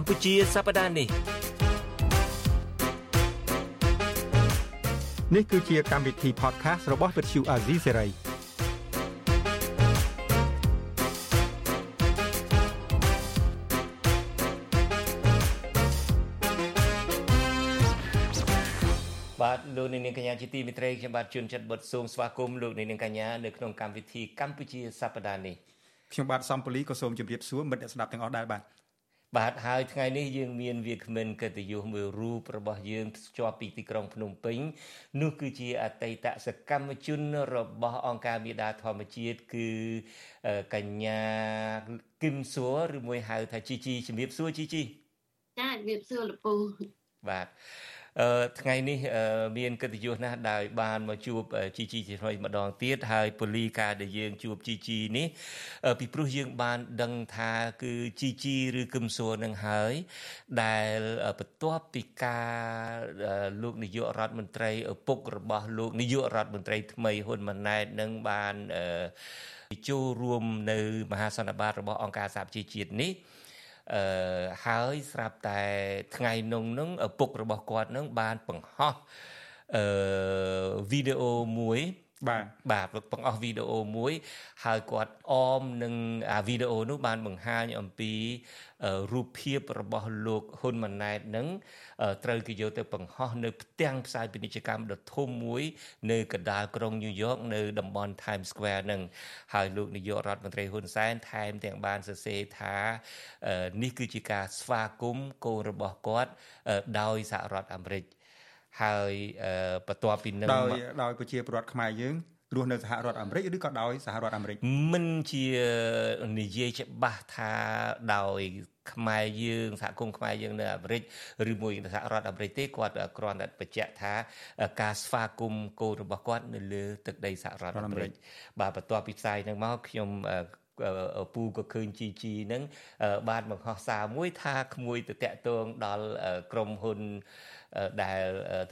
កម្ពុជាសប្តាហ៍នេះនេះគឺជាកម្មវិធី podcast របស់ Vuthu Azizi Serai បាទលោកនាងកញ្ញាជាទីមេត្រីខ្ញុំបាទជួនចិត្តបុតសូមស្វាគមន៍លោកនាងកញ្ញានៅក្នុងកម្មវិធីកម្ពុជាសប្តាហ៍នេះខ្ញុំបាទសំពូលីក៏សូមជម្រាបសួរមិត្តអ្នកស្ដាប់ទាំងអស់ដែរបាទ បាទហើយថ្ងៃនេះយើងមានវាគ្មិនកិត្តិយសមួយរូបរបស់យើងជាប់ពីទីក្រុងភ្នំពេញនោះគឺជាអតីតសកម្មជនរបស់អង្គការមេដាធម្មជាតិគឺកញ្ញាគឹមសួរឬមួយហៅថាជីជីជំរាបសួរជីជីចាជំរាបសួរលពូបាទ ថ្ងៃនេះមានកិត្តិយសណាស់ដែលបានមកជួបជីជីជាថ្មីម្ដងទៀតហើយពូលីការដែលយើងជួបជីជីនេះពីព្រោះយើងបានដឹងថាគឺជីជីឬគឹមសួរនឹងហើយដែលបន្ទាប់ពីការលោកនាយករដ្ឋមន្ត្រីឪពុករបស់លោកនាយករដ្ឋមន្ត្រីថ្មីហ៊ុនម៉ាណែតនឹងបានចូលរួមនៅមហាសន្និបាតរបស់អង្គការសហប្រជាជាតិនេះ អឺហើយស្រាប់តែថ្ងៃនោះនឹងឪពុករបស់គាត់នឹងបានបង្ហោះអឺវីដេអូមួយ បាទបាទបង្អស់វីដេអូមួយហើយគាត់អមនឹងអាវីដេអូនោះបានបង្ហាញអំពីរូបភាពរបស់លោកហ៊ុនម៉ាណែតនឹងត្រូវគេយកទៅបង្ហោះនៅផ្ទាំងផ្សាយពាណិជ្ជកម្មដ៏ធំមួយ នៅកណ្ដាលក្រុងញូវយ៉កនៅតំបន់ Times Square នឹងហើយលោកនាយករដ្ឋមន្ត្រីហ៊ុនសែនថែមទាំងបានសរសេរថានេះគឺជាការស្វាគមន៍កូនរបស់គាត់ដោយសហរដ្ឋអាមេរិក ហើយបន្ទាប់ពីនឹងដោយដោយប្រជាពលរដ្ឋខ្មែរយើងរស់នៅសហរដ្ឋអាមេរិកឬក៏ដោយសហរដ្ឋអាមេរិកមិនជានិយាយច្បាស់ថាដោយខ្មែរយើងសហគមន៍ខ្មែរយើងនៅអាមេរិកឬមួយសហរដ្ឋអាមេរិកទេគាត់គ្រាន់តែបញ្ជាក់ថា ការស្វាគមន៍កូនរបស់គាត់នៅលើទឹកដីសហរដ្ឋអាមេរិកបាទបន្ទាប់ពីផ្សាយនឹងមកខ្ញុំពូក៏ឃើញជីជីនឹងបានបង្ហោះសារមួយថាក្មួយទៅតាក់ទងដល់ក្រុមហ៊ុន ដែល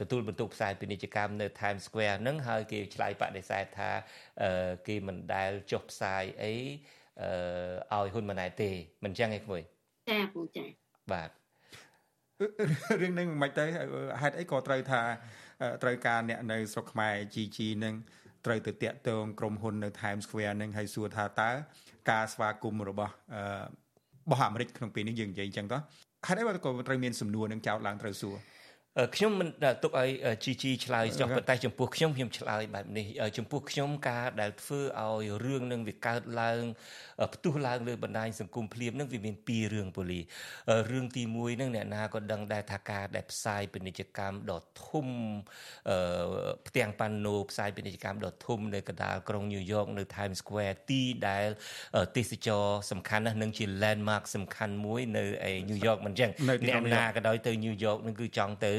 ទទួលបន្ទុកផ្សាយពាណិជ្ជកម្មនៅ Times Square ហ្នឹងហើយគេឆ្លើយបដិសេធថាគេមិនដែលចុះផ្សាយអីឲ្យហ៊ុនម៉ាណែតទេ មិនចឹងឯងក្មួយចាពូចាបាទរឿងហ្នឹងមិនទៅហេតុអីក៏ត្រូវថាត្រូវការអ្នកនៅស្រុកខ្មែរ GG នឹងត្រូវទៅតាក់ទងក្រុមហ៊ុននៅ Times Square នឹងហើយសួរថាតើការស្វាគមន៍របស់របស់អាមេរិកក្នុងពេលនេះយើងនិយាយអញ្ចឹងតោះហេតុអីក៏ត្រូវមានសំណួរនឹងចោតឡើងត្រូវសួរ ខ្ញុំមិនទុកឲ្យជីជីឆ្លើយចុះប៉ុន្តែចំពោះខ្ញុំខ្ញុំឆ្លើយបែបនេះចំពោះខ្ញុំការដែលធ្វើឲ្យរឿងនឹងវាកើតឡើងផ្ទុះឡើងលើបណ្ដាញសង្គមភ្លាមនឹងវាមានពីររឿងពូលីរឿងទី1នឹងអ្នកណាក៏ដឹងដែរថាការដែលផ្សាយពាណិជ្ជកម្មដ៏ធំផ្ទាំងប៉ាណូផ្សាយពាណិជ្ជកម្មដ៏ធំនៅកណ្ដាលក្រុងញូវយ៉កនៅ Times Square ទីដែលទេសចរសំខាន់ណាស់នឹងជា landmark សំខាន់មួយនៅឯញូវយ៉កមិនចឹងអ្នកណាក៏ដោយទៅញូវយ៉កនឹងគឺចង់ទៅ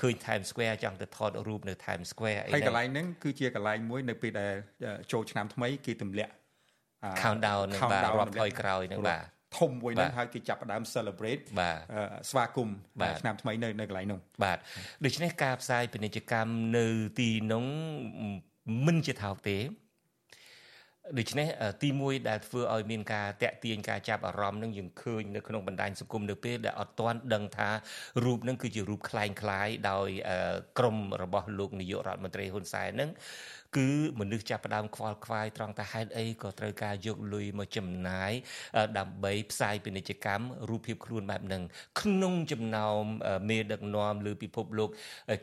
ឃើញ Times Square ចង់ទៅថតរូបនៅ Times Square អីហ្នឹងហើយកន្លែងហ្នឹងគឺជាកន្លែងមួយនៅពេលដែលចូលឆ្នាំថ្មីគេទម្លាក់ countdown នឹងបាទរាប់ថយក្រោយនឹងបាទធំមួយហ្នឹងហើយគេចាប់ផ្ដើម celebrate បាទស្វាគមន៍ឆ្នាំថ្មីនៅនៅកន្លែងនោះបាទដូច្នេះការផ្សាយពាណិជ្ជកម្មនៅទីនោះមិនជាថោកទេ ដូច្នេះទីមួយដែលធ្វើឲ្យមានការតាក់ទាញការចាប់អារម្មណ៍នឹងយើងឃើញនៅក្នុងបណ្ដាញសង្គមនៅពេលដែលអត់ទាន់ដឹងថារូបនឹងគឺជារូបคล้ายคล้ายដោយក្រមរបស់លោកនាយករដ្ឋមន្ត្រីហ៊ុនសែននឹង គឺមនុស្សចាប់ផ្ដើមខ្វល់ខ្វាយត្រង់តែហេតុអីក៏ត្រូវការយកលុយមកចំណាយដើម្បីផ្សាយពាណិជ្ជកម្មរូបភាពខ្លួនបែបហ្នឹងក្នុងចំណោមមេដឹកនាំលើពិភពលោក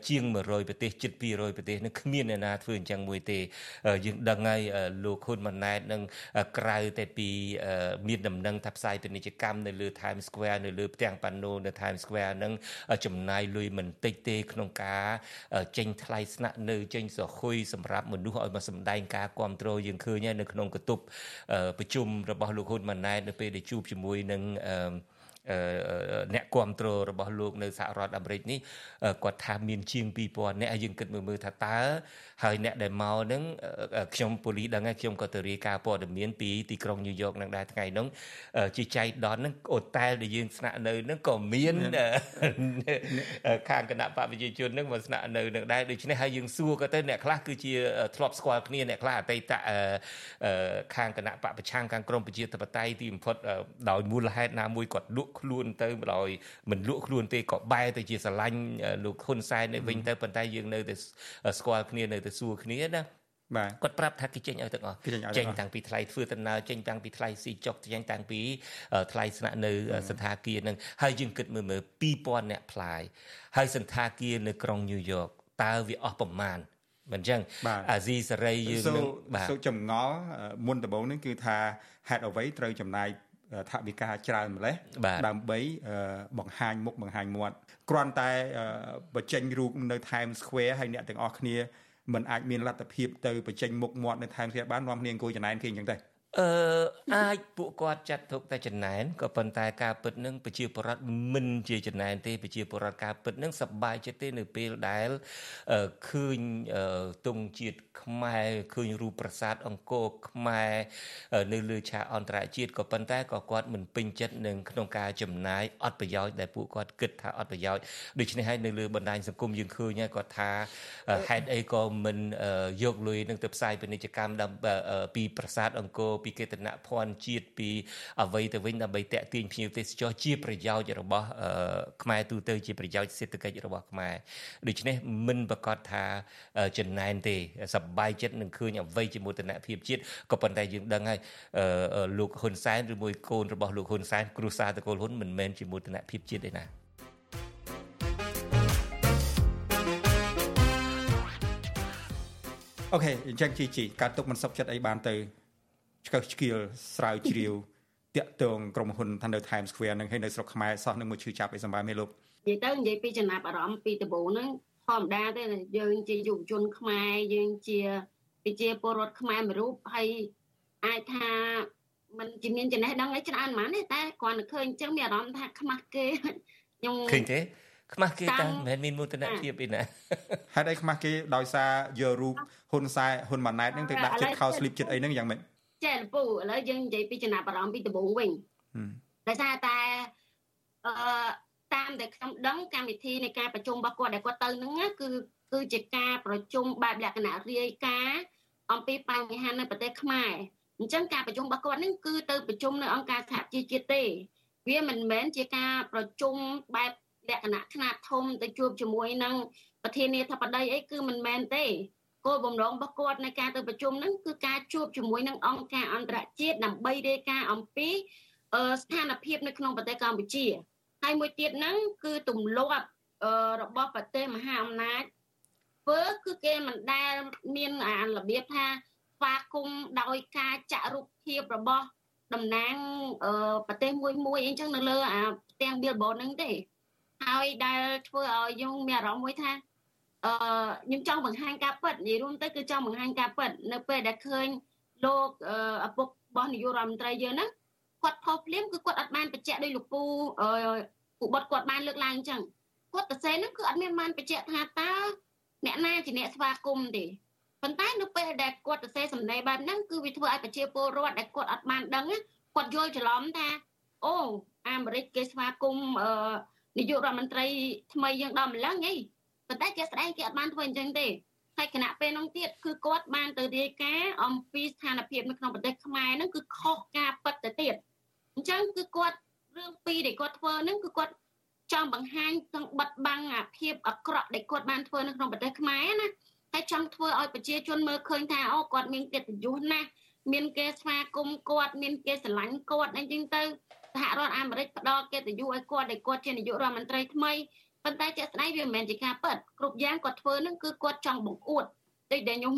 ជាង100ប្រទេសជិត200ប្រទេសនឹងគ្មានអ្នកណាធ្វើអញ្ចឹងមួយទេយើងដឹងហើយលោកហ៊ុនម៉ាណែតនឹងក្រៅតែពីមានដំណឹងថាផ្សាយពាណិជ្ជកម្មនៅលើ Times Square នៅលើផ្ទាំងប៉ាណូនៅ Times Square នឹងចំណាយលុយមិនតិចទេក្នុងការចេញថ្លៃស្នាក់នៅចេញសហុយសម្រាប់មនុស្សឲ្យមកសម្ដែងការគ្រប់គ្រងយើងឃើញហើយនៅក្នុងកតុបប្រជុំរបស់លោកហ៊ុនម៉ាណែតនៅពេលដែលជួបជាមួយនឹងអឺ អ្នកគ្រប់គ្រងរបស់លោកនៅសហរដ្ឋអាមេរិកនេះគាត់ថាមានជាង2000អ្នកយើងគិតមើលមើលថាតើហើយអ្នកដែលមកហ្នឹងខ្ញុំពូលីដឹងហើយខ្ញុំក៏ទៅរាយការណ៍ព័ត៌មានពីទីក្រុងញូវយ៉កនឹងដែរថ្ងៃហ្នឹងជាចៃដនហ្នឹងអូតែលដែលយើងស្នាក់នៅហ្នឹងក៏មានខាងគណៈបព្វជិជនហ្នឹងមកស្នាក់នៅនឹងដែរដូច្នេះហើយយើងសួរក៏ទៅអ្នកខ្លះគឺជាធ្លាប់ស្គាល់គ្នាអ្នកខ្លះអតីតខាងគណៈបព្វប្រឆាំងខាងក្រមប្រជាធិបតេយ្យទីបំផុតដោយមូលហេតុណាមួយគាត់លក់ក់ខ្លួនទៅមិនដោយមិនលក់ខ្លួនទេក៏បែរទៅជាស្រឡាញ់លោកហ៊ុនសែននៅវិញទៅប៉ុន្តែយើងនៅតែស្គាល់គ្នានៅតែសួរគ្នាណាបាទគាត់ប្រាប់ថាគេចេញឲ្យទាំងអស់ចេញតាំងពីថ្លៃធ្វើដំណើរចេញតាំងពីថ្លៃស៊ីចុកចេញតាំងពីថ្លៃស្នាក់នៅសន្តាគារនឹងហើយយើងគិតមើលមើល2000អ្នកផ្លាយហើយសន្តាគារនៅក្រុងញូវយ៉កតើវាអស់ប្រមាណមិនអញ្ចឹងអាស៊ីសេរីយើងនឹងបាទសូចម្ងល់មុនដំបូងនេះគឺថាហេតុអ្វីត្រូវចំណាយ ថវិកាច្រើនម្លេះដើម្បីបង្ហាញមុខបង្ហាញមាត់គ្រាន់តែបញ្ចេញរូបនៅ Times Square ហើយអ្នកទាំងអស់គ្នាมันអាចមានលទ្ធភាពទៅបញ្ចេញមុខមាត់នៅ Times Square បាននាំគ្នាអង្គុយចំណែនគេអញ្ចឹងទេអឺអាចពួកគាត់ចាត់ទុកតែចំណែនក៏ប៉ុន្តែការពិតនឹងប្រជាពលរដ្ឋមិនជាចំណែនទេប្រជាពលរដ្ឋការពិតនឹងសប្បាយចិត្តទេនៅពេលដែលឃើញទង់ជាតិខ្មែរឃើញរូបប្រាសាទអង្គរខ្មែរនៅលើឆាកអន្តរជាតិក៏ប៉ុន្តែក៏គាត់មិនពេញចិត្តនឹងក្នុងការចំណាយអត់ប្រយោជន៍ដែលពួកគាត់គិតថាអត់ប្រយោជន៍ដូច្នេះហើយនៅលើបណ្ដាញសង្គមយើងឃើញហើយគាត់ថាហេតុអីក៏មិនយកលុយនឹងទៅផ្សាយពាណិជ្ជកម្មពីប្រាសាទអង្គរពីកេតនភ័ណ្ឌជាតិពីអ្វីទៅវិញដើម្បីតាក់ទាញភ្ញៀវទេសចរជាប្រយោជន៍របស់ខ្មែរទូទៅជាប្រយោជន៍សេដ្ឋកិច្ចរបស់ខ្មែរដូច្នេះមិនប្រកាសថាចំណែនទេសប្បាយចិត្តនឹងឃើញអ្វីជាមោទនភាពជាតិក៏ប៉ុន្តែយើងដឹងហើយលោកហ៊ុនសែនឬមួយកូនរបស់លោកហ៊ុនសែនគ្រួសារតកូលហ៊ុនមិនមែនជាមោទនភាពជាតិទេណាអូខេអញ្ចឹងជីជីការទុកមិនសុខចិត្តអីបានទៅឆ្កឹះឆ្កៀលស្រាវជ្រាវតាក់ទងក្រុមហ៊ុនថានៅ Times Square នឹងហើយនៅស្រុកខ្មែរសោះនឹងមកឈឺចាប់អីសម្រាប់មេលោកនិយាយទៅនិយាយពីចំណាប់អារម្មណ៍ពីដំបូងហ្នឹង ធម្មតាទេយើងជាយុវជនខ្មែរយើងជាប្រជាពលរដ្ឋខ្មែរមួយរូបហើយអាចថាมันជាមានចំណេះដឹងអីច្រើនហ្មងទេតែគ្រាន់តែឃើញអញ្ចឹងមានអារម្មណ៍ថាខ្មាស់គេខ្ញុំឃើញទេខ្មាស់គេតាមិនមានមោទនភាពអីណាហេតុអីខ្មាស់គេដោយសារយករូបហ៊ុនសែហ៊ុនម៉ាណែតនឹងទៅដាក់ចិត្តខោស្លីបចិត្តអីហ្នឹងយ៉ាងម៉េចចាលពូឥឡូវយើងនិយាយពីចំណាប់អារម្មណ៍ពីដំបូងវិញដោយសារតែអឺ តាមដែលខ្ញុំដឹងកម្មវិធីនៃការប្រជុំរបស់គាត់ដែលគាត់ទៅហ្នឹងគឺគឺជាការប្រជុំបែបលក្ខណៈរាយការណ៍អំពីបញ្ហានៅប្រទេសខ្មែរអញ្ចឹងការប្រជុំរបស់គាត់នេះគឺទៅប្រជុំនៅអង្គការសហជីវជាតិទេ វាមិនមែនជាការប្រជុំបែបលក្ខណៈខ្នាតធំទៅជួបជាមួយនឹងប្រធានាធិបតីអីគឺមិនមែនទេគោលបំណងរបស់គាត់ในការទៅប្រជុំហ្នឹងគឺការជួបជាមួយនឹងអង្គការអន្តរជាតិដើម្បីរាយការណ៍អំពីស្ថានភាពនៅក្នុងប្រទេសកម្ពុជា ហើយមួយទៀតហ្នឹងគឺទម្លាប់របស់ប្រទេសមហាអំណាចធ្វើគឺគេមិនដែលមានអារបៀបថាស្វាគមន៍ដោយការចាក់រូបភាពរបស់តំណាងប្រទេសមួយមួយអីចឹងនៅលើអាផ្ទាំង billboard ហ្នឹងទេហើយដែលធ្វើឲ្យយើងមានអារម្មណ៍មួយថាអឺខ្ញុំចង់បង្ហាញការពិតនិយាយរួមទៅគឺចង់បង្ហាញការពិតនៅពេលដែលឃើញលោកឪពុករបស់នាយករដ្ឋមន្ត្រីយើងហ្នឹង គាត់ផុសភ្លាមគឺគាត់អត់បានបញ្ជាក់ដោយលោកពូអឺពូបុតគាត់បានលើកឡើងអញ្ចឹងគាត់ទៅសេហ្នឹងគឺអត់មានបានបញ្ជាក់ថាតើអ្នកណាជាអ្នកស្វាគមន៍ទេប៉ុន្តែនៅពេលដែលគាត់ទៅសេសម្ដីបែបហ្នឹងគឺវាធ្វើឲ្យប្រជាពលរដ្ឋដែលគាត់អត់បានដឹងគាត់យល់ច្រឡំថាអូអាមេរិកគេស្វាគមន៍អឺនាយករដ្ឋមន្ត្រីថ្មីយើងដល់ម្លឹងហីប៉ុន្តែគេស្ដែងគេអត់បានធ្វើអញ្ចឹងទេហើយគណៈពេលនោះទៀតគឺគាត់បានទៅរាយការណ៍អំពីស្ថានភាពនៅក្នុងប្រទេសខ្មែរហ្នឹងគឺខុសការពិតទៅទៀតអញ្ចឹងគឺគាត់រឿងពីរដែលគាត់ធ្វើហ្នឹងគឺគាត់ចង់បង្ហាញទាំងបិទបាំងអាភាពអាក្រក់ដែលគាត់បានធ្វើនៅក្នុងប្រទេសខ្មែរណាហើយចង់ធ្វើឲ្យប្រជាជនមើលឃើញថាអូគាត់មានកិត្តិយសណាស់មានគេស្វាគមន៍គាត់មានគេស្រឡាញ់គាត់អីចឹងទៅសហរដ្ឋអាមេរិកផ្ដល់កិត្តិយសឲ្យគាត់ដែលគាត់ជានាយករដ្ឋមន្ត្រីថ្មីប៉ុន្តែជាក់ស្ដែងវាមិនមែនជាការពិតគ្រប់យ៉ាងគាត់ធ្វើនឹងគឺគាត់ចង់បង្អួតតិចដែលខ្ញុំ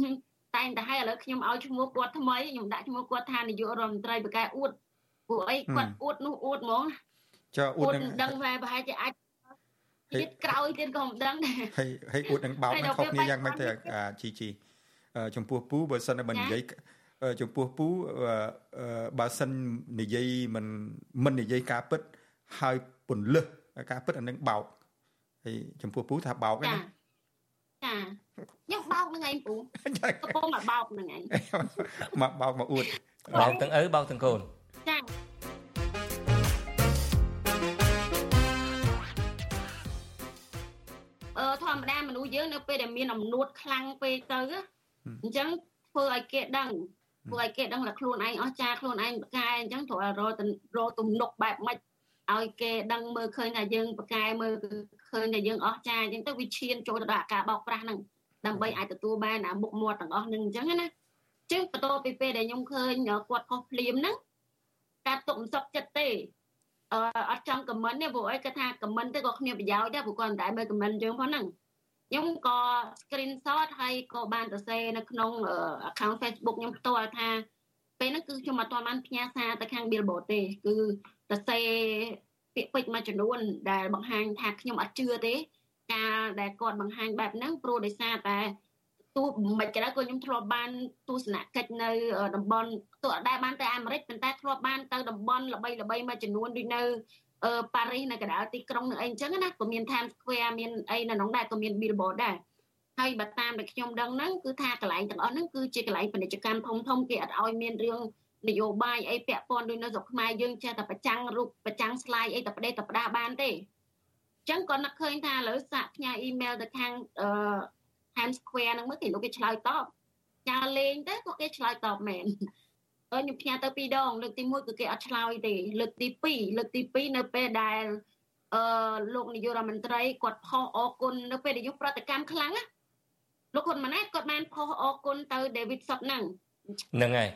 តែងតែឲ្យឥឡូវខ្ញុំឲ្យឈ្មោះគាត់ថ្មីខ្ញុំដាក់ឈ្មោះគាត់ថានាយករដ្ឋមន្ត្រីបកែអួត ពួកអីគាត់អួតនោះអួតហ្មងចាអួតនឹងដឹងថាប្រហែលជាអាចទៀតក្រោយទៀតក៏មិនដឹងដែរហើយហើយអួតនឹងបោកនឹងខុសគ្នាយ៉ាងម៉េចទៅជីជីចំពោះពូបើសិនតែមិននិយាយចំពោះពូបើសិននិយាយមិនមិននិយាយការពិតហើយពន្លឹះការពិតអានឹងបោកហើយចំពោះពូថាបោកហ្នឹងចាខ្ញុំបោកនឹងឯងពូកំពុងមកបោកនឹងឯងមកបោកមកអួតបោកទាំងឪបោកទាំងកូន ចាអឺធម្មតាមនុស្សយើងនៅពេលដែលមានអំនួតខ្លាំងពេកទៅអញ្ចឹងធ្វើឲ្យគេដឹងធ្វើឲ្យគេដឹងថាខ្លួនឯងអស់ចាខ្លួនឯងប្រកែអញ្ចឹងត្រូវរករកទំនុកបែបម៉េចឲ្យគេដឹងមើលឃើញថាយើងប្រកែមើលឃើញថាយើងអស់ចាអញ្ចឹងទៅវាឈានចូលទៅដល់ការបោកប្រាស់ហ្នឹងដើម្បីអាចទទួលបានអាមុខមាត់ទាំងអស់ហ្នឹងអញ្ចឹងណាចឹងបន្ទាប់ពីពេលដែលខ្ញុំឃើញគាត់ខុសភ្លាមហ្នឹង ការទុកមិនសុខចិត្តទេអឺអត់ចង់ខមមិនទេព្រោះអីគាត់ថាខមមិនទៅក៏គ្មានប្រយោជន៍ដែរព្រោះគាត់មិនដែលមើលខមមិនយើងផងហ្នឹងខ្ញុំក៏ screenshot ហើយក៏បានសរសេរនៅក្នុង account Facebook ខ្ញុំផ្ទាល់ថាពេលហ្នឹងគឺខ្ញុំអត់ទាន់បានផ្ញើសារទៅខាង Billboard ទេគឺសរសេរពាក្យពេចន៍មួយចំនួនដែលបង្ហាញថាខ្ញុំអត់ជឿទេការដែលគាត់បង្ហាញបែបហ្នឹងព្រោះដោយសារតែ ទោះមិនក៏ដោយក៏ខ្ញុំធ្លាប់បានទស្សនកិច្ចនៅតំបន់ទោះអត់ដែរបានទៅអាមេរិកប៉ុន្តែធ្លាប់បានទៅតំបន់ល្បីល្បីមួយចំនួនដូចនៅអឺប៉ារីសនៅកណ្ដាលទីក្រុងនៅអីអញ្ចឹងណាក៏មាន Times Square មានអីនៅក្នុងដែរក៏មាន Billboard ដែរហើយបើតាមដែលខ្ញុំដឹងហ្នឹងគឺថាកន្លែងទាំងអស់ហ្នឹងគឺជាកន្លែងពាណិជ្ជកម្មធំធំគេអត់ឲ្យមានរឿងនយោបាយអីពាក់ព័ន្ធដូចនៅស្រុកខ្មែរយើងចេះតែប្រចាំងរូបប្រចាំង slide អីតែប្រដេតតែផ្ដាបានទេអញ្ចឹងក៏នឹកឃើញថាឥឡូវសាកផ្ញើអ៊ីមែលទៅខាងអឺ Times Square ហ្នឹងមើលគេលោកគេឆ្លើយតបចាលេងទៅក៏គេឆ្លើយតបមែនអឺខ្ញុំផ្ញើទៅពីរដងលើកទី1គឺគេអត់ឆ្លើយទេលើកទី2លើកទី2នៅពេលដែលអឺលោកនាយករដ្ឋមន្ត្រីគាត់ផុសអរគុណនៅពេលដែលយុប្រតិកម្មខ្លាំងណាលោកហ៊ុនម៉ាណែតគាត់បានផុសអរគុណទៅ David Sot ហ្នឹងហ្នឹងហើយ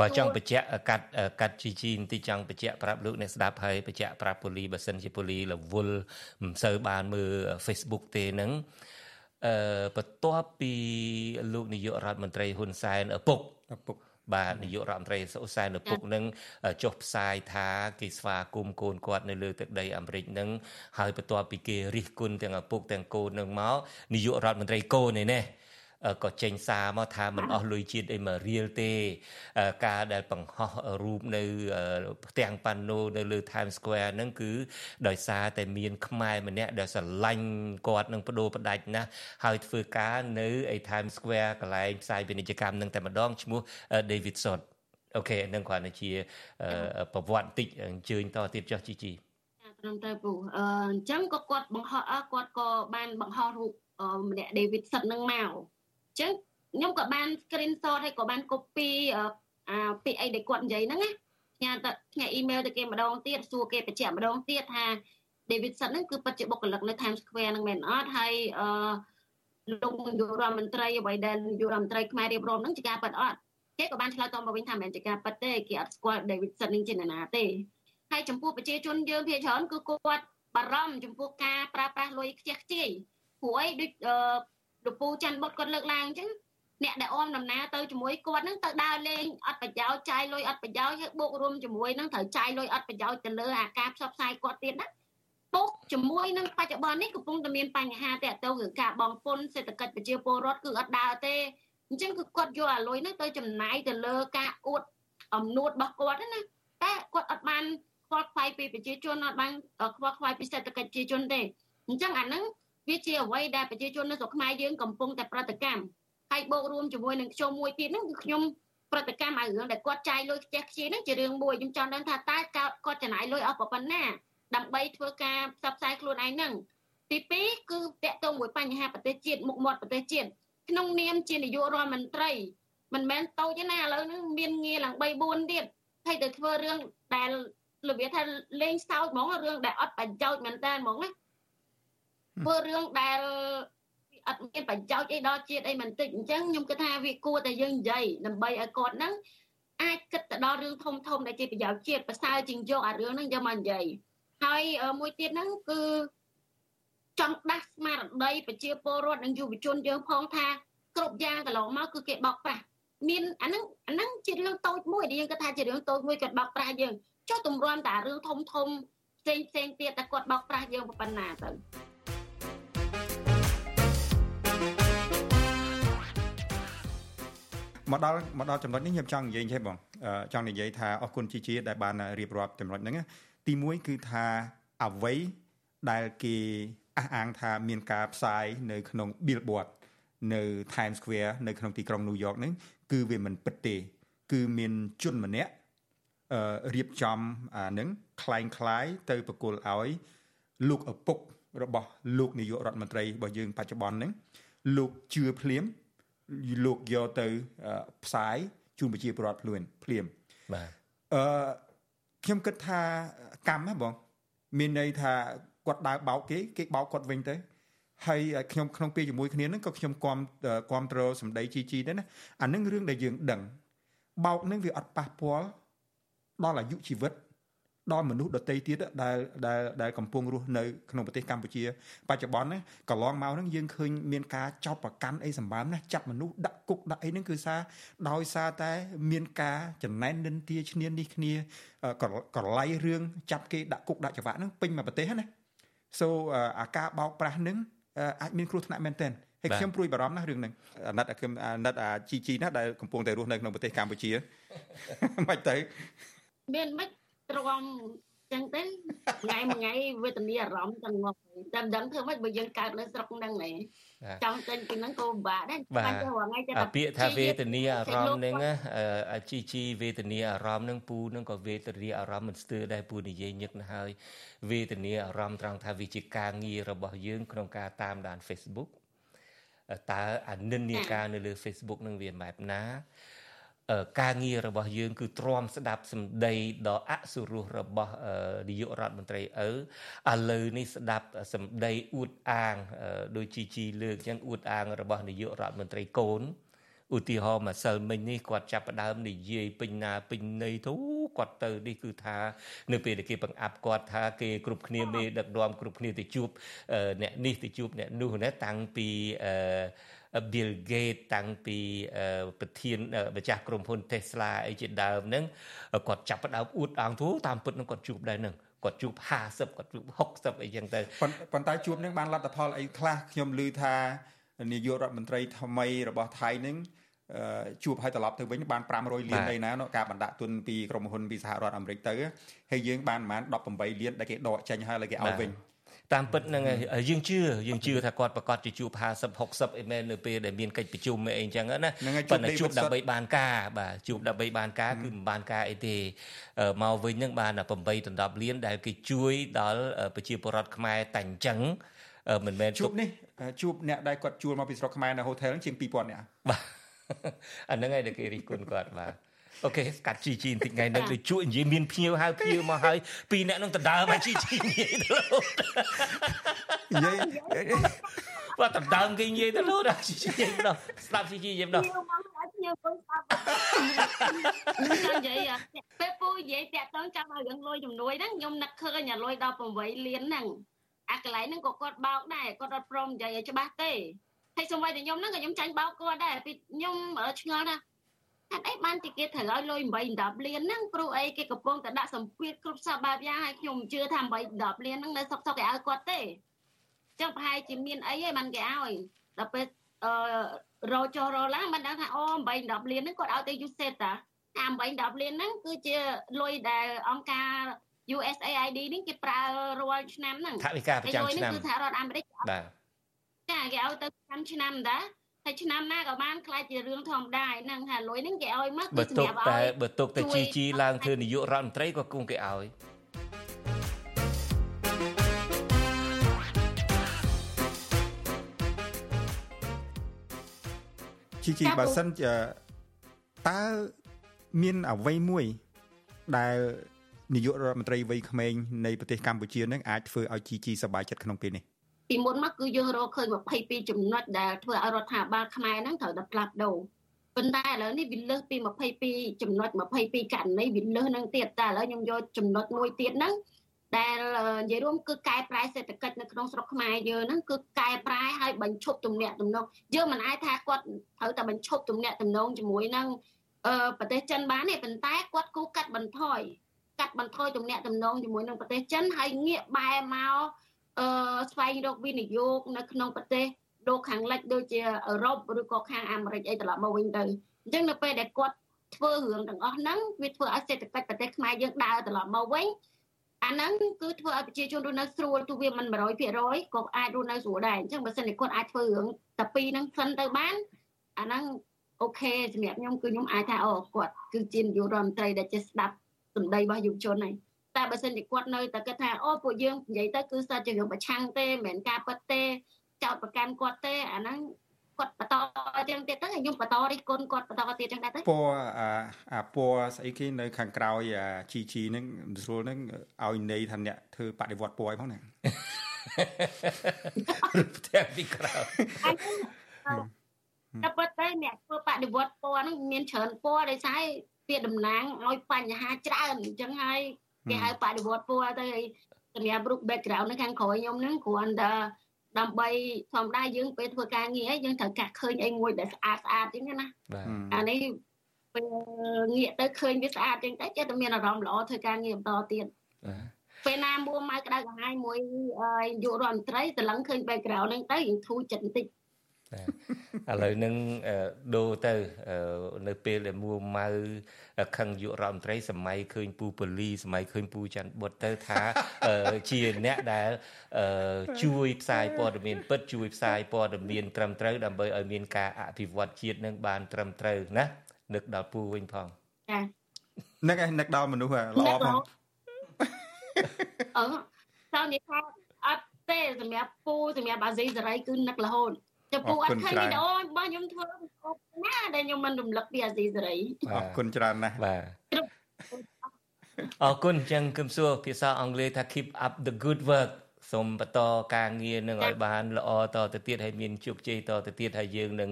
គាត់ចង់បញ្ជាក់កាត់កាត់ជីជីបន្តិចចង់បញ្ជាក់ប្រាប់លោកអ្នកស្ដាប់ហើយបញ្ជាក់ប្រាប់ពូលីបើសិនជាពូលីរវល់មិនសូវបានមើល Facebook ទេហ្នឹង អឺបន្ទាប់ពីលោកនាយករដ្ឋមន្ត្រីហ៊ុនសែនឪពុកឪពុកបាទនាយករដ្ឋមន្ត្រីសុសែនឪពុកនឹងចុះផ្សាយថាគេស្វាគមន៍កូនគាត់នៅលើទឹកដីអាមេរិកនឹងហើយបន្ទាប់ពីគេរិះគន់ទាំងឪពុកទាំងកូននឹងមកនាយករដ្ឋមន្ត្រីកូននេះនេះ ក៏ចេញសារមកថាមិនអស់លុយជាតិអីមករៀលទេ ការដែលបង្ហោះរូបនៅផ្ទាំងប៉ាណូនៅលើ Times Square ហ្នឹងគឺដោយសារតែមានខ្មែរម្នាក់ដែលស្រឡាញ់គាត់នឹងបដូរផ្ដាច់ណាស់ហើយធ្វើការនៅឯ Times Square កន្លែងផ្សាយពាណិជ្ជកម្មនឹងតែម្ដងឈ្មោះ David Sot អូខេនឹងគ្រាន់តែជាប្រវត្តិបន្តិចអញ្ជើញតទៀតចុះជីជីត្រឹមត្រូវពូអញ្ចឹងក៏គាត់បង្ហោះគាត់ក៏បានបង្ហោះរូបម្នាក់ David Sot នឹងមក ចឹងខ្ញុំក៏បាន screenshot ហើយក៏បាន copy អាពាក្យអីដែលគាត់និយាយហ្នឹងណាផ្ញើទៅផ្ញើ email ទៅគេម្ដងទៀតសួរគេបញ្ជាក់ម្ដងទៀតថា Davidson ហ្នឹងគឺពិតជាបុគ្គលិកនៅ Times Square ហ្នឹងមែនអត់ហើយអឺលោកនាយករដ្ឋមន្ត្រីអ្វីដែលនាយករដ្ឋមន្ត្រីខ្មែររៀបរាប់ហ្នឹងជាការពិតអត់គេក៏បានឆ្លើយតបមកវិញថាមិនមែនជាការពិតទេគេអត់ស្គាល់ Davidson នេះជានរណាទេហើយចំពោះប្រជាជនយើងភាគច្រើនគឺគាត់បារម្ភចំពោះការប្រើប្រាស់លុយខ្ជះខ្ជាយព្រោះអីដូច លោកពូច័ន្ទបុតគាត់លើកឡើងអញ្ចឹងអ្នកដែលអមដំណើរទៅជាមួយគាត់នឹងទៅដើរលេងអត់ប្រយោជន៍ចាយលុយអត់ប្រយោជន៍ហើយបូករួមជាមួយនឹងត្រូវចាយលុយអត់ប្រយោជន៍ទៅលើអាការផ្សព្វផ្សាយគាត់ទៀតណាពុកជាមួយនឹងបច្ចុប្បន្ននេះកំពុងតែមានបញ្ហាតាក់ទងនឹងការបងពុនសេដ្ឋកិច្ចប្រជាពលរដ្ឋគឺអត់ដើរទេអញ្ចឹងគឺគាត់យកអាលុយហ្នឹងទៅចំណាយទៅលើការអួតអំនួតរបស់គាត់ណាតែគាត់អត់បានខ្វល់ខ្វាយពីប្រជាជនអត់បានខ្វល់ខ្វាយពីសេដ្ឋកិច្ចប្រជាជនទេអញ្ចឹងអាហ្នឹង វាជាអ្វីដែលប្រជាជននៅស្រុកខ្មែរយើងកំពុងតែប្រតិកម្មហើយបូករួមជាមួយនឹងខ្ញុំមួយទៀតហ្នឹងគឺខ្ញុំប្រតិកម្មឲ្យរឿងដែលគាត់ចាយលុយខ្ជះខ្ជាយហ្នឹងជារឿងមួយខ្ញុំចង់ដឹងថាតើគាត់ចំណាយលុយអស់ប៉ុណ្ណាដើម្បីធ្វើការផ្សព្វផ្សាយខ្លួនឯងហ្នឹងទី2គឺតកតងមួយបញ្ហាប្រទេសជាតិមុខមាត់ប្រទេសជាតិក្នុងនាមជានាយករដ្ឋមន្ត្រីមិនមែនតូចទេណាឥឡូវហ្នឹងមានងារឡើង3 4ទៀតហើយទៅធ្វើរឿងដែលរបៀបថាលេងសើចហ្មងរឿងដែលអត់ប្រយោជន៍មែនតើហ្មងណា ធ្វើរឿងដែលអត់មានប្រយោជន៍អីដល់ជាតិអីមិនតិចអញ្ចឹងខ្ញុំគិតថាវាគួរតែយើងនិយាយដើម្បីឲ្យគាត់ហ្នឹងអាចគិតទៅដល់រឿងធំធំដែលជាប្រយោជន៍ជាតិប្រសើរជាងយកអារឿងហ្នឹងយកមកនិយាយហើយមួយទៀតហ្នឹងគឺចង់ដាស់ស្មារតីប្រជាពលរដ្ឋនិងយុវជនយើងផងថាគ្រប់យ៉ាងកន្លងមកគឺគេបោកប្រាស់មានអាហ្នឹងអាហ្នឹងជារឿងតូចមួយដែលយើងគិតថាជារឿងតូចមួយគាត់បោកប្រាស់យើងចុះទម្រាំតែរឿងធំធំផ្សេងផ្សេងទៀតតែគាត់បោកប្រាស់យើងប៉ុណ្ណាទៅ មកដល់មកដល់ចំណុចនេះខ្ញុំចង់និយាយទេបងចង់និយាយថាអរគុណជីជាដែលបានរៀបរាប់ចំណុចហ្នឹងទី1គឺថាអ្វីដែលគេអះអាងថាមានការផ្សាយនៅក្នុង billboard នៅ Times Square នៅក្នុងទីក្រុង New York ហ្នឹងគឺវាមិនពិតទេ គឺមានជនម្នាក់អឺរៀបចំអានឹងคล้ายคล้ายទៅប្រគល់ឲ្យលោកឪពុករបស់លោកនាយករដ្ឋមន្ត្រីរបស់យើងបច្ចុប្បន្នហ្នឹងលោកជឿភ្លាម លោកយកទៅផ្សាយជូនប្រជាពលរដ្ឋភ្លួនភ្លាមបាទអឺខ្ញុំគិតថាកម្មហ៎បងមានន័យថាគាត់ដើរបោកគេគេបោកគាត់វិញទៅហើយខ្ញុំក្នុងពេលជាមួយគ្នានឹងក៏ខ្ញុំគាំគាំទ្រសម្ដីជីជីដែរណាអានឹងរឿងដែលយើងដឹងបោកនឹងវាអត់ប៉ះពាល់ដល់អាយុជីវិត ដល់មនុស្សដទៃទៀតដែលដែលដែលកំពុងរស់នៅក្នុងប្រទេសកម្ពុជាបច្ចុប្បន្នណាកន្លងមកហ្នឹងយើងឃើញមានការចោទប្រកាន់អីសម្បើមណាចាប់មនុស្សដាក់គុកដាក់អីហ្នឹងគឺសារដោយសារតែមានការចំណែននិន្ទាឈ្នាននេះគ្នាកលៃរឿងចាប់គេដាក់គុកដាក់ច្បាប់ហ្នឹងពេញមួយប្រទេសណា so អាការបោកប្រាស់ហ្នឹងអាចមានគ្រោះថ្នាក់មែនទែនហើយខ្ញុំព្រួយបារម្ភណាស់រឿងហ្នឹងអាណិតអាណិតអាជីជីណាដែលកំពុងតែរស់នៅក្នុងប្រទេសកម្ពុជាមិនទៅមានមិន ទ្រាំចឹងទៅថ្ងៃមួយថ្ងៃវេទនាអារម្មណ៍ទាំងមកតែមិនដឹងធ្វើម៉េចបើយើងកើតនៅស្រុកហ្នឹងណែចង់ចេញពីហ្នឹងក៏ពិបាកដែរបាច់ទៅថ្ងៃតែពាក្យថាវេទនាអារម្មណ៍ហ្នឹងអាជីជីវេទនាអារម្មណ៍ហ្នឹងពូហ្នឹងក៏វេទនាអារម្មណ៍មិនស្ទើរដែរពូនិយាយញឹកណាស់ហើយវេទនាអារម្មណ៍ត្រង់ថាវាជាការងាររបស់យើងក្នុងការតាមដាន Facebook តើអានិន្នាការនៅលើ Facebook នឹងវាបែបណា ការងាររបស់យើងគឺទ្រាំស្ដាប់សម្ដីដ៏អសុរោះរបស់នាយករដ្ឋមន្ត្រីឪឥឡូវនេះស្ដាប់សម្ដីអួតអាងដោយជីជីលើកចឹងអួតអាងរបស់នាយករដ្ឋមន្ត្រីកូនឧទាហរណ៍ម្សិលមិញនេះគាត់ចាប់ផ្ដើមនិយាយពេញណាពេញន័យទៅគាត់ទៅនេះគឺថានៅពេលដែលគេបង្អាប់គាត់ថាគេគ្រប់គ្នាមេដឹកនាំគ្រប់គ្នាទៅជួបអ្នកនេះទៅជួបអ្នកនោះណាតាំងពីអឺ Bill Gates តាំងពីប្រធានម្ចាស់ក្រុមហ៊ុន Tesla អីជាដើមហ្នឹងគាត់ចាប់ផ្ដើមអួតអងធូតាមពិតនឹងគាត់ជួបដែរហ្នឹងគាត់ជួប50គាត់ជួប60អីចឹងទៅប៉ុន្តែជួបនឹងបានលទ្ធផលអីខ្លះខ្ញុំឮថានាយករដ្ឋមន្ត្រីថ្មីរបស់ថៃនឹងជួបឲ្យត្រឡប់ទៅវិញបាន500លានអីណាការបណ្ដាក់ទុនពីក្រុមហ៊ុនពីសហរដ្ឋអាមេរិកទៅហើយយើងបានប្រហែល18លានដែលគេដកចេញហើយហើយគេឲ្យវិញ តាមពិតនឹងយើងជឿយើងជឿថាគាត់ប្រកាសជាជួប50 60អីមែននៅពេលដែលមានកិច្ចប្រជុំអីអញ្ចឹងណាប៉ុន្តែជួបដើម្បីបានការបាទជួបដើម្បីបានការគឺមិនបានការអីទេមកវិញនឹងបាន8ដល់10លានដែលគេជួយដល់ប្រជាពលរដ្ឋខ្មែរតែអញ្ចឹងមិនមែនជួបនេះជួបអ្នកដែលគាត់ជួលមកពីស្រុកខ្មែរនៅហូថេលជាង2000នាក់បាទអាហ្នឹងហើយដែលគេរិះគន់គាត់បាទ អូខេស្កាត់ជីជីបន្តិចថ្ងៃនេះដូចជួនិយាយមានភ្ញៀវហៅភ្ញៀវមកហើយពីរអ្នកនឹងដណ្ដើមមកជីជីនិយាយទៅលោកនិយាយបាទដណ្ដើមគេនិយាយទៅលោកជីជីនិយាយដល់ស្ដាប់ជីជីនិយាយដល់ភ្ញៀវមកភ្ញៀវគាត់ស្ដាប់ខ្ញុំនិយាយពេលពូនិយាយតាក់តងចាំឲ្យរឿងលុយជំនួយហ្នឹងខ្ញុំនឹកឃើញអាលុយដល់8លានហ្នឹងអាកន្លែងហ្នឹងក៏គាត់បោកដែរគាត់អត់ព្រមនិយាយឲ្យច្បាស់ទេហើយសូម្បីតែខ្ញុំហ្នឹងក៏ខ្ញុំចាញ់បោកគាត់ដែរពីខ្ញុំឆ្ងល់ថា ហេតុអីបានទីគេត្រូវឲ្យលុយ8 10លានហ្នឹងព្រោះអីគេកំពុងតែដាក់សម្ពាធគ្រប់សពបែបយ៉ាងហើយខ្ញុំជឿថា8 10លានហ្នឹងនៅសុកសុកគេឲ្យគាត់ទេចឹងប្រហែលជាមានអីឯងបានគេឲ្យដល់ពេលអឺរោចុះរោឡើងមិនដឹងថាអូ8 10លានហ្នឹងគាត់ឲ្យទៅយូសេតតាអា8 10លានហ្នឹងគឺជាលុយដែលអង្គការ USAID នេះគេប្រើរាល់ឆ្នាំហ្នឹងថវិកាប្រចាំឆ្នាំគឺសហរដ្ឋអាមេរិកបាទចាគេឲ្យទៅប្រចាំឆ្នាំដែ រហើយឆ្នាំណាក៏បានខ្លាចជារឿងធម្មតាហ្នឹងថាលុយហ្នឹងគេឲ្យមកគឺសម្រាប់ឲ្យតែបើទុកតែជីជីឡើងធ្វើនាយករដ្ឋមន្ត្រីក៏គង់គេឲ្យជីជីបើសិនជាតើមានអ្វីមួយដែលនាយករដ្ឋមន្ត្រីវ័យក្មេងនៃប្រទេសកម្ពុជានឹងអាចធ្វើឲ្យជីជីសប្បាយចិត្តក្នុងពេលនេះ ពីមុនមកគឺយើងរកឃើញ22ចំណុចដែលធ្វើឲ្យរដ្ឋាភិបាលខ្មែរហ្នឹងត្រូវតែផ្លាស់ប្ដូរប៉ុន្តែឥឡូវនេះវាលើសពី22ចំណុច22ករណីវាលើសនឹងទៀតតែឥឡូវខ្ញុំយកចំណុចមួយទៀតហ្នឹងដែលនិយាយរួមគឺកែប្រែសេដ្ឋកិច្ចនៅក្នុងស្រុកខ្មែរយើងហ្នឹងគឺកែប្រែឲ្យបញ្ឈប់ទំនាក់ទំនងយើងមិនអាចថាគាត់ត្រូវតែបញ្ឈប់ទំនាក់ទំនងជាមួយនឹងអឺប្រទេសចិនបានទេប៉ុន្តែគាត់គូកាត់បន្ថយកាត់បន្ថយទំនាក់ទំនងជាមួយនឹងប្រទេសចិនហើយងាកបែរមក អឺស្វែងរកវិនិយោគនៅក្នុងប្រទេសលោកខាងលិចដូចជាអឺរ៉ុបឬក៏ខាងអាមេរិកអីត្រឡប់មកវិញទៅអញ្ចឹងនៅពេលដែលគាត់ធ្វើរឿងទាំងអស់ហ្នឹងវាធ្វើឲ្យសេដ្ឋកិច្ចប្រទេសខ្មែរយើងដើរត្រឡប់មកវិញអាហ្នឹងគឺធ្វើឲ្យប្រជាជនរស់នៅស្រួលទោះវាមិន100%ក៏អាចរស់នៅស្រួលដែរអញ្ចឹងបើសិនជាគាត់អាចធ្វើរឿងតែពីរហ្នឹងសិនទៅបានអាហ្នឹងអូខេសម្រាប់ខ្ញុំគឺខ្ញុំអាចថាអូគាត់គឺជានាយករដ្ឋមន្ត្រីដែលចេះស្ដាប់សម្ដីរបស់យុវជនហើយ តែបើសិនជាគាត់នៅតែគិតថាអូពួកយើងនិយាយទៅគឺសិតជារឿងប្រឆាំងទេមិនមែនការពិតទេចោតប្រកាន់គាត់ទេអាហ្នឹងគាត់បន្តចឹងទៀតទៅខ្ញុំបន្តរិះគន់គាត់បន្តទៀតចឹងដែរទៅពណ៌អាអាពណ៌ស្អីគេនៅខាងក្រោយអា GG ហ្នឹងស្រួលហ្នឹងឲ្យន័យថាអ្នកធ្វើបដិវត្តពណ៌ឲ្យផងណាផ្ទះពីក្រៅតែប៉ុន្តែអ្នកធ្វើបដិវត្តពណ៌ហ្នឹងមានច្រើនពណ៌ដោយសារវាតំណាងឲ្យបញ្ហាច្រើនអញ្ចឹងហើយ គេហៅបដិវត្តពណ៌ទៅហើយសម្រាប់រូប background នៅខាងក្រោយខ្ញុំហ្នឹងគ្រាន់តែដើម្បីធម្មតាយើងពេលធ្វើការងារយើងត្រូវកាក់ឃើញអីមួយដែលស្អាតស្អាតអញ្ចឹងណាបាទអានេះពេលងាកទៅឃើញវាស្អាតអញ្ចឹងទៅចិត្តតែមានអារម្មណ៍ល្អធ្វើការងារបន្តទៀតបាទពេលណាមួម៉ៅក្តៅក្រហាយមួយយុរដ្ឋមន្ត្រីត្រឡឹងឃើញ background ហ្នឹងទៅយើងធូរចិត្តបន្តិច ឥឡូវនឹងដូរទៅនៅពេលដែលមួម៉ៅខឹងយុរដ្ឋមន្ត្រីសម័យឃើញពូប៉ូលីសម័យឃើញពូច័ន្ទបុតទៅថាជាអ្នកដែលជួយផ្សាយព័ត៌មានពិតជួយផ្សាយព័ត៌មានត្រឹមត្រូវដើម្បីឲ្យមានការអភិវឌ្ឍជាតិនឹងបានត្រឹមត្រូវណានឹកដល់ពូវិញផងចានឹកឯនឹកដល់មនុស្សល្អផងអឺតើនិយាយថាអត់ទេសម្រាប់ពូសម្រាប់អាស៊ីសេរីគឺនឹករហូត ចំពោះអត់ឃើញវីដេអូរបស់ខ្ញុំធ្វើណាដែលខ្ញុំមិនរំលឹកពីអាស៊ីសេរីអរគុណច្រើនណាស់បាទអរគុណចឹងគឹមសួរភាសាអង់គ្លេសថា keep up the good work សូមបន្តការងារនឹងឲ្យបានល្អតទៅទៀតហើយមានជោគជ័យតទៅទៀតហើយយើងនឹង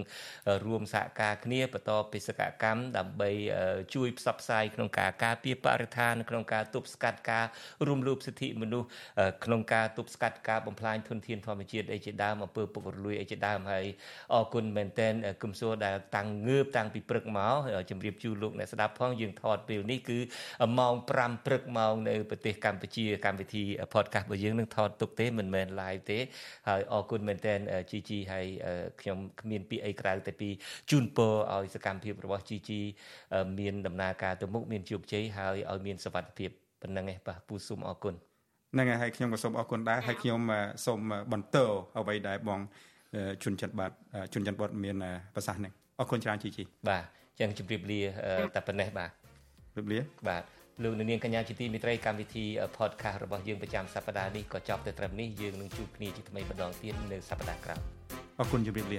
រួមសហការគ្នាបន្តបេសកកម្មដើម្បីជួយផ្សព្វផ្សាយក្នុងការការពារបរិស្ថានក្នុងការទប់ស្កាត់ការរំលោភសិទ្ធិមនុស្សក្នុងការទប់ស្កាត់ការបំផ្លាញធនធានធម្មជាតិអីជាដើមអំពើពុករលួយអីជាដើមហើយអរគុណមែនតែនគឹមសួរដែលតាំងងើបតាំងពីព្រឹកមកជម្រាបជូនលោកអ្នកស្ដាប់ផងយើងថតពេលនេះគឺម៉ោង5ព្រឹកមកនៅប្រទេសកម្ពុជាកម្មវិធី podcast របស់យើងនឹងថតទុកកទេមិនមែន live ទេហើយអរគុណមែនតើ GG ហើយខ្ញុំគ្មានពីអីក្រៅតែពីជូនពរឲ្យសកម្មភាពរបស់ GG មានដំណើរការទៅមុខមានជោគជ័យហើយឲ្យមានសុវត្ថិភាពប៉ុណ្្នឹងឯងបាទពូស៊ុំអរគុណហ្នឹងហើយខ្ញុំក៏សូមអរគុណដែរហើយខ្ញុំសូមបន្តអ្វីដែលបងជុនច័ន្ទបាត់ជុនច័ន្ទបាត់មានប្រសាសន៍ហ្នឹងអរគុណច្រើន GG បាទចឹងជម្រាបលាតែប៉ុណ្ណេះបាទជម្រាបលាបាទ លោកនាងកញ្ញាជាទីមេត្រីកម្មវិធី podcast របស់យើងប្រចាំសប្តាហ៍នេះក៏ចប់ទៅត្រឹមនេះយើងនឹងជួបគ្នាជាថ្មីម្ដងទៀតនៅសប្តាហ៍ក្រោយអរគុណជម្រាបលា